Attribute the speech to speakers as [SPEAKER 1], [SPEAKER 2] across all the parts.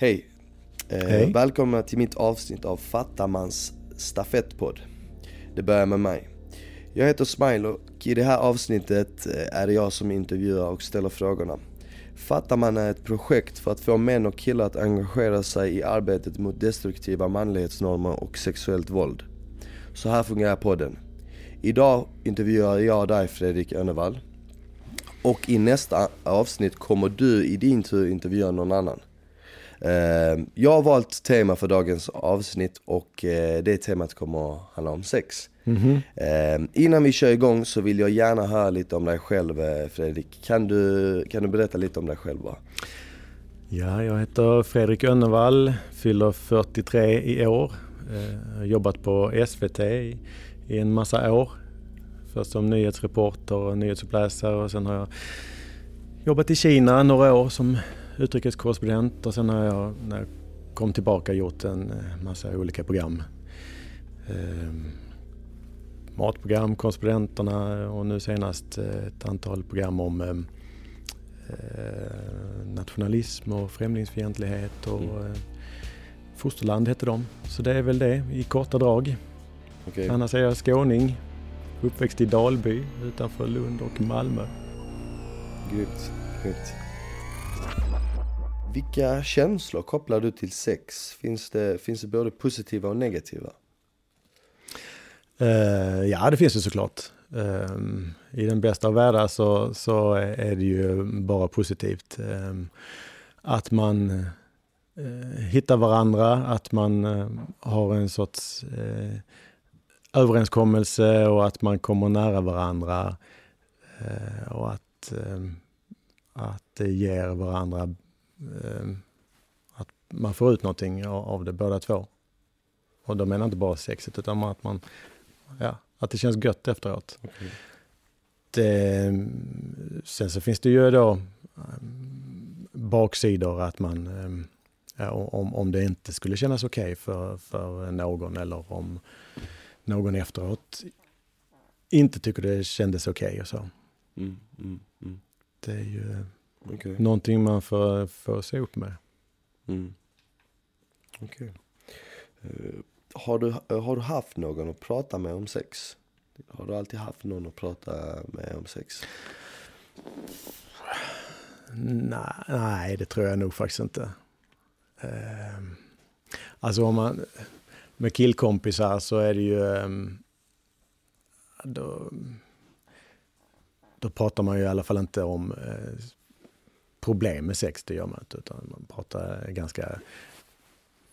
[SPEAKER 1] Hej! Eh,
[SPEAKER 2] Hej.
[SPEAKER 1] Välkomna till mitt avsnitt av Fattamans stafettpodd. Det börjar med mig. Jag heter Smile och i det här avsnittet eh, är det jag som intervjuar och ställer frågorna. Fattaman är ett projekt för att få män och killar att engagera sig i arbetet mot destruktiva manlighetsnormer och sexuellt våld. Så här fungerar podden. Idag intervjuar jag dig Fredrik Önnevall. Och i nästa avsnitt kommer du i din tur intervjua någon annan. Eh, Jag har valt tema för dagens avsnitt och eh, det temat kommer att handla om sex. Eh, Innan vi kör igång så vill jag gärna höra lite om dig själv Fredrik. Kan du, kan du berätta lite om dig själv bara?
[SPEAKER 2] Ja, jag heter Fredrik Önnevall, fyller 43 i år. Har jobbat på SVT i, i en massa år. Först som nyhetsreporter och nyhetsuppläsare och sen har jag jobbat i Kina några år som utrikeskorrespondent och sen har jag när jag kom tillbaka gjort en eh, massa olika program. Eh, matprogram, korrespondenterna och nu senast eh, ett antal program om eh, eh, nationalism och främlingsfientlighet och
[SPEAKER 1] Mm.
[SPEAKER 2] fosterland hette de. Så det är väl det i korta drag.
[SPEAKER 1] Okej.
[SPEAKER 2] Annars är jag skåning, uppväxt i Dalby utanför Lund och Malmö.
[SPEAKER 1] Grymt, grymt. Vilka känslor kopplar du till sex? Finns det, finns det både positiva och negativa?
[SPEAKER 2] Uh, ja, det finns det såklart. Eh, I den bästa av världar så, så är det ju bara positivt. Eh, att man uh, hittar varandra, att man uh, har en sorts överenskommelse och att man kommer nära varandra. Och att, att det ger varandra, att man får ut någonting av, det båda två. Och då menar jag inte bara sexet utan att man ja, att det känns gött efteråt. Det, sen så finns det ju då um, baksidor att man, um, ja, om, om det inte skulle kännas okej för, för någon eller om någon efteråt inte tycker det kändes okej och så.
[SPEAKER 1] Mm, mm, mm.
[SPEAKER 2] Det är ju
[SPEAKER 1] Okej.
[SPEAKER 2] någonting man får, får se upp med.
[SPEAKER 1] Mm. Okej. Eh, har, du, eh, har du haft någon att prata med om sex? Har du alltid haft någon att prata med om sex?
[SPEAKER 2] Nej, nej, det tror jag nog faktiskt inte. Ehm, alltså om man, med killkompisar så är det ju, ehm, då, då pratar man ju i alla fall inte om eh, problem med sex, det gör man inte, utan man pratar ganska,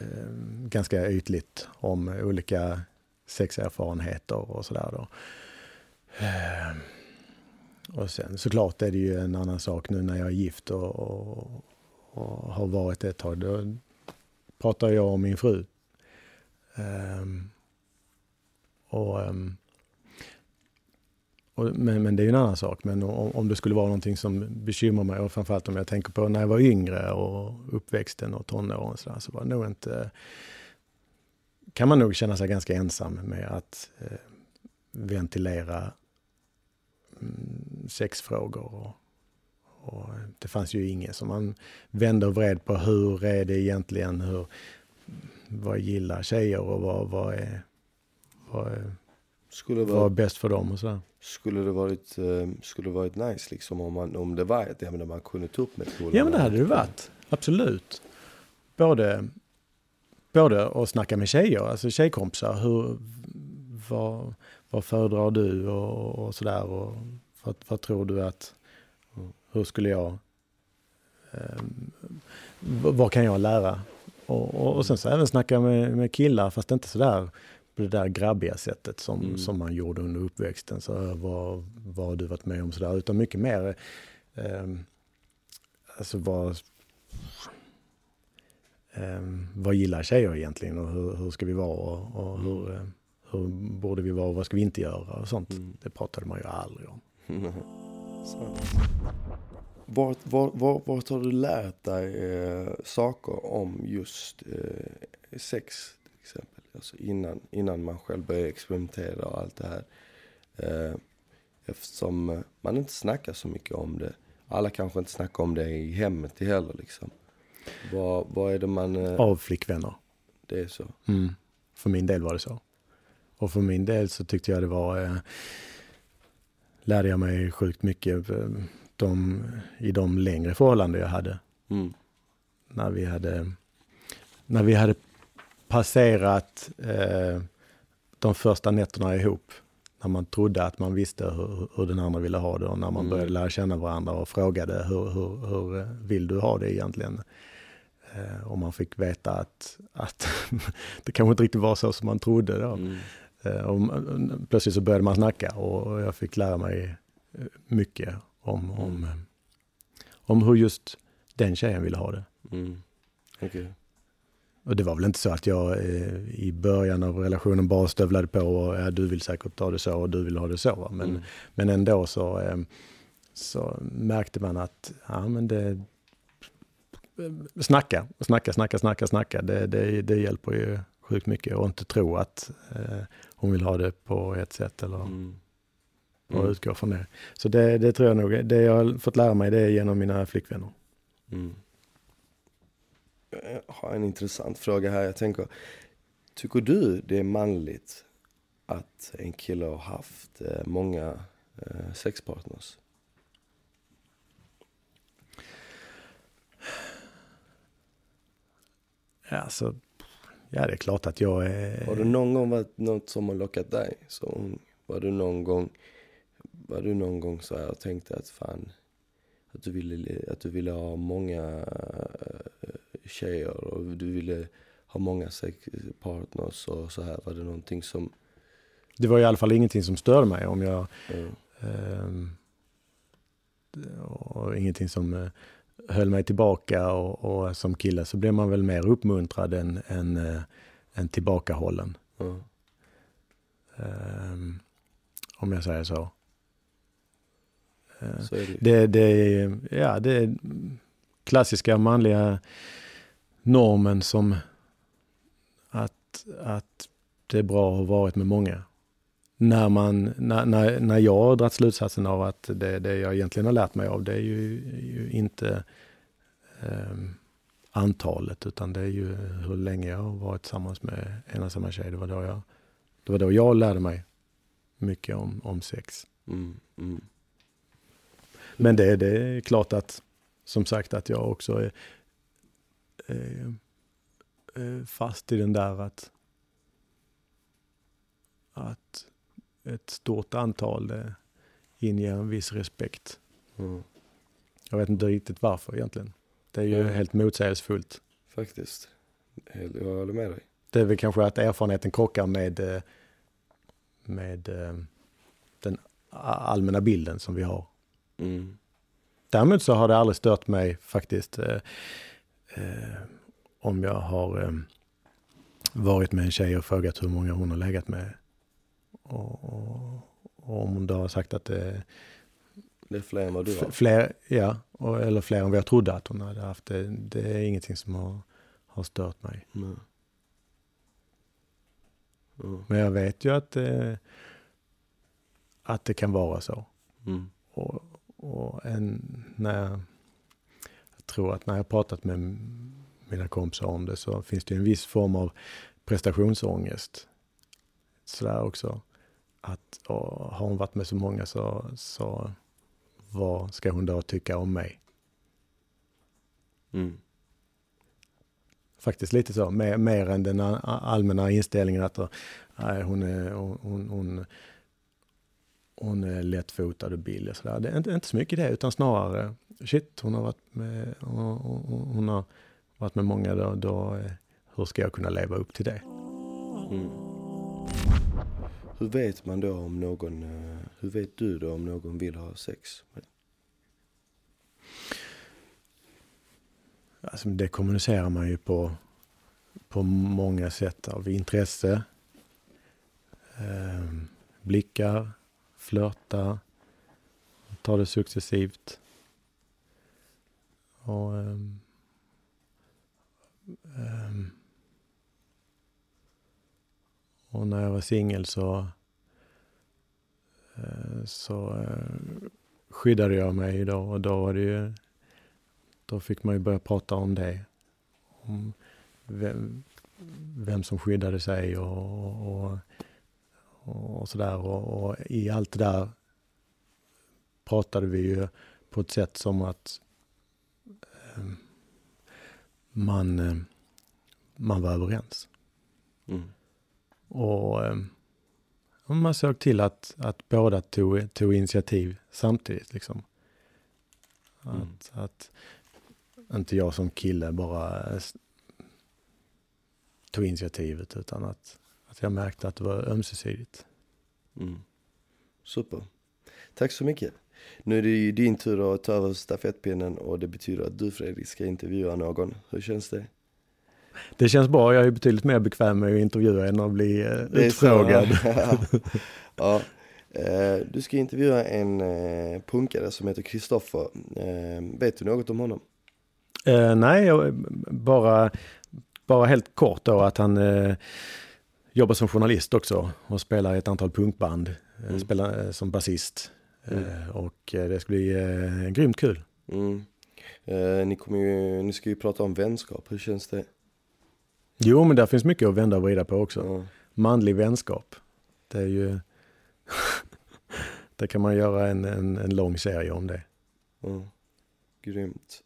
[SPEAKER 2] eh, ganska ytligt om olika sexerfarenheter och sådär då. Eh, och sen såklart är det ju en annan sak nu när jag är gift och, och, och har varit det ett tag. Då pratar jag om min fru. Eh, och, ehm, och, men, men det är ju en annan sak. Men om, om det skulle vara någonting som bekymrar mig och framförallt om jag tänker på när jag var yngre och uppväxten och tonåren så, där, så var det nog inte kan man nog känna sig ganska ensam med att eh, ventilera mm, sexfrågor. Och, och det fanns ju ingen som man vände och vred på hur är det egentligen, hur, vad gillar tjejer och vad, vad, är, vad, är,
[SPEAKER 1] skulle vara,
[SPEAKER 2] bäst för dem och sådär.
[SPEAKER 1] skulle det varit, eh, skulle det varit nice liksom om, man, om det var ett ämne man kunde ta upp med polarna?
[SPEAKER 2] Ja men det hade det varit, absolut. Både, både att snacka med tjejer, alltså tjejkompisar, hur, vad, vad föredrar du och, och sådär och vad, vad tror du att, hur skulle jag, eh, vad, vad kan jag lära? Och, och, och sen så även snacka med, med killar, fast inte sådär på det där grabbiga sättet som,
[SPEAKER 1] Mm.
[SPEAKER 2] som man gjorde under uppväxten. Så vad, vad har du varit med om sådär, utan mycket mer eh, alltså vad, eh, vad gillar tjejer egentligen och hur, hur ska vi vara och, och hur, eh, hur borde vi vara och vad ska vi inte göra och sånt.
[SPEAKER 1] Mm.
[SPEAKER 2] Det pratade man ju aldrig om.
[SPEAKER 1] Vart har du lärt dig eh, saker om just eh, sex till exempel? Alltså innan, innan man själv börjar experimentera och allt det här. Eh, eftersom man inte snackar så mycket om det. Alla kanske inte snackar om det i hemmet heller liksom. Vad, vad är det man... eh,
[SPEAKER 2] Av flickvänner.
[SPEAKER 1] Det är så?
[SPEAKER 2] Mm. För min del var det så. Och för min del så tyckte jag det var... Eh, lärde jag mig sjukt mycket eh, de, i de längre förhållanden jag hade.
[SPEAKER 1] Mm.
[SPEAKER 2] När vi hade, när vi hade passerat eh, de första nätterna ihop. När man trodde att man visste hur, hur den andra ville ha det och när man
[SPEAKER 1] Mm.
[SPEAKER 2] började lära känna varandra och frågade hur, hur, hur vill du ha det egentligen? Eh, och man fick veta att, att det kanske inte riktigt var så som man trodde. Då.
[SPEAKER 1] Mm.
[SPEAKER 2] Eh, och plötsligt så började man snacka och jag fick lära mig eh, mycket om, om, eh, om hur just den tjejen ville ha det.
[SPEAKER 1] Mm. Okej.
[SPEAKER 2] Och det var väl inte så att jag eh, i början av relationen bara stövlade på och ja, du vill säkert ha det så och du vill ha det så. Va? Men,
[SPEAKER 1] Mm.
[SPEAKER 2] men ändå så, eh, så märkte man att ja, men det, snacka, snacka, snacka, snacka, snacka. Det, det, det hjälper ju sjukt mycket och inte tro att eh, hon vill ha det på ett sätt eller
[SPEAKER 1] Mm.
[SPEAKER 2] och
[SPEAKER 1] Mm.
[SPEAKER 2] utgå från det. Så det, det tror jag nog, det jag har fått lära mig det är genom mina flickvänner.
[SPEAKER 1] Mm. Jag har en intressant fråga här. Jag tänker, tycker du det är manligt att en kille har haft eh, många eh, sexpartners?
[SPEAKER 2] Ja, så, ja, det är klart att jag är...
[SPEAKER 1] Har det någon gång varit något som har lockat dig? Så var du någon gång, var du någon gång så här och tänkte att fan, att du ville, att du ville ha många eh, tjejer och du ville ha många sexpartners och så här. Var det någonting som,
[SPEAKER 2] Det var i alla fall ingenting som störde mig om jag...
[SPEAKER 1] eh,
[SPEAKER 2] ehm, och ingenting som eh, höll mig tillbaka och, och som kille så blev man väl mer uppmuntrad än, än, eh, än tillbakahållen.
[SPEAKER 1] ja.
[SPEAKER 2] Ehm, om jag säger så. Eh,
[SPEAKER 1] så är det.
[SPEAKER 2] Det, det, ja, det klassiska manliga normen som att, att det är bra att ha varit med många. När, man, när, när, när jag har dragit slutsatsen av att det, det jag egentligen har lärt mig av det är ju, ju inte ehm, antalet utan det är ju hur länge jag har varit tillsammans med en och samma tjej. Det var då jag, det var då jag lärde mig mycket om, om sex.
[SPEAKER 1] Mm, mm,
[SPEAKER 2] Men det, det är klart att, som sagt, att jag också är, är, är fast i den där att, att ett stort antal eh, inger en viss respekt.
[SPEAKER 1] mm.
[SPEAKER 2] Jag vet inte riktigt varför egentligen. Det är ju
[SPEAKER 1] Mm.
[SPEAKER 2] helt motsägelsefullt.
[SPEAKER 1] Faktiskt. Jag håller med dig.
[SPEAKER 2] Det är väl kanske att erfarenheten krockar med, eh, med eh, den allmänna bilden som vi har.
[SPEAKER 1] Mm,
[SPEAKER 2] Däremot så har det aldrig stört mig faktiskt eh, eh, om jag har eh, varit med en tjej och frågat hur många hon har legat med. Och, och, och om hon då har sagt att det är
[SPEAKER 1] det är fler än vad du har.
[SPEAKER 2] fler, ja, och, eller fler än vad jag trodde att hon hade haft. Det, det är ingenting som har, har stört mig.
[SPEAKER 1] Mm. Mm.
[SPEAKER 2] Men jag vet ju att, eh, att det kan vara så.
[SPEAKER 1] Mm.
[SPEAKER 2] Och, och en, när tror att när jag pratat med mina kompisar om det så finns det en viss form av prestationsångest. Sådär också. Att och har hon varit med så många så, så vad ska hon då tycka om mig?
[SPEAKER 1] Mm.
[SPEAKER 2] Faktiskt lite så, mer, mer än den allmänna inställningen att nej, hon, är, hon, hon, hon, hon är lättfotad och billig. och Sådär. Det är inte, inte så mycket det, utan snarare shit, hon har varit med, hon, hon, hon har varit med många, då, då, eh, hur ska jag kunna leva upp till det?
[SPEAKER 1] Mm. Hur vet man då om någon, eh, hur vet du då om någon vill ha sex?
[SPEAKER 2] Alltså, det kommunicerar man ju på, på många sätt av intresse, eh, blickar, flörta, ta det successivt. Och, um, um, och när jag var singel så, uh, så uh, skyddade jag mig då och då var det ju då fick man ju börja prata om det om vem, vem som skyddade sig och, och, och sådär. Och, och, i allt det där pratade vi ju på ett sätt som att eh, man, eh, man var överens.
[SPEAKER 1] Mm.
[SPEAKER 2] Och eh, man såg till att, att båda tog, tog initiativ samtidigt. Liksom. Att, mm. att inte jag som kille bara eh, tog initiativet utan att, att jag märkte att det var ömsesidigt.
[SPEAKER 1] Mm. Super. Tack så mycket. Nu är det ju din tur att ta över stafettpinnen och det betyder att du Fredrik ska intervjua någon. Hur känns det?
[SPEAKER 2] Det känns bra. Jag är betydligt mer bekväm med att intervjua än att bli eh, utfrågad.
[SPEAKER 1] ja. Eh, du ska intervjua en eh, punkare som heter Kristoffer. Vet du något om honom?
[SPEAKER 2] Eh, nej, bara, bara helt kort då att han eh, jobbar som journalist också och spelar i ett antal punkband. Mm. Spelar som basist. Mm. och det ska bli eh, grymt kul.
[SPEAKER 1] Mm. ni, kommer ju, ni ska ju prata om vänskap, hur känns det?
[SPEAKER 2] Jo, men där finns mycket att vända och vrida på också. Mm. Manlig vänskap. Det är ju... det kan man göra en, en, en lång serie om det.
[SPEAKER 1] Mm. Grymt.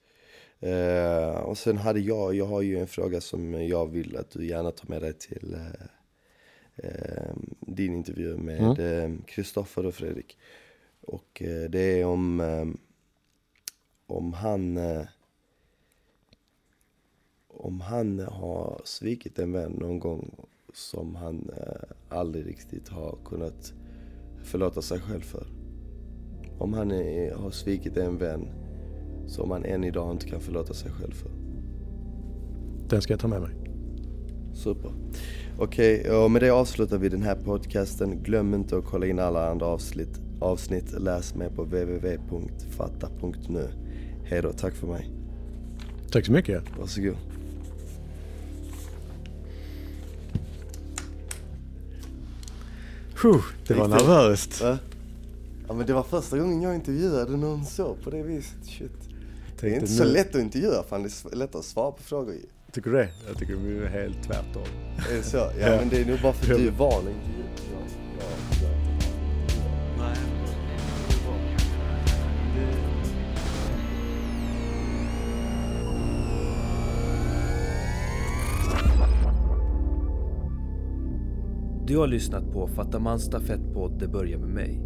[SPEAKER 1] Eh, och sen hade jag, jag har ju en fråga som jag vill att du gärna tar med dig till eh, eh din intervju med. Kristoffer mm. och Fredrik. Och eh, det är om, eh, om han om han har svikit en vän någon gång som han eh, aldrig riktigt har kunnat förlåta sig själv för. Om han är, har svikit en vän som han än idag inte kan förlåta sig själv för.
[SPEAKER 2] Den ska jag ta med mig.
[SPEAKER 1] Super. Okej, okay, och med det avslutar vi den här podcasten. Glöm inte att kolla in alla andra avsnitt. avsnitt. Läs mer på www.fatta.nu. Hej då, tack för mig.
[SPEAKER 2] Tack så mycket.
[SPEAKER 1] Varsågod.
[SPEAKER 2] Puh, det var nervöst.
[SPEAKER 1] Ja. ja men det var första gången jag intervjuade någon så på det viset. Shit. Det är inte så lätt att intervjua, fan det är lättare att svara på frågor
[SPEAKER 2] Tycker du det? Jag tycker det är helt tvärtom.
[SPEAKER 1] Är det så? Ja, ja. men det är nog bara för att du är van att intervjua.
[SPEAKER 3] Du har lyssnat på Fattamans stafettpodd Det börjar med mig.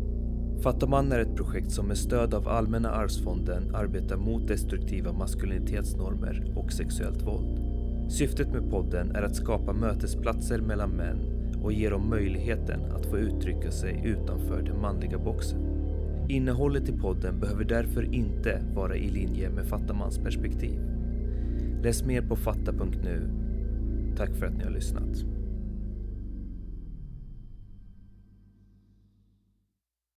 [SPEAKER 3] Fattaman är ett projekt som med stöd av Allmänna arvsfonden arbetar mot destruktiva maskulinitetsnormer och sexuellt våld. Syftet med podden är att skapa mötesplatser mellan män och ge dem möjligheten att få uttrycka sig utanför den manliga boxen. Innehållet i podden behöver därför inte vara i linje med Fattamans perspektiv. Läs mer på fatta.nu. Tack för att ni har lyssnat.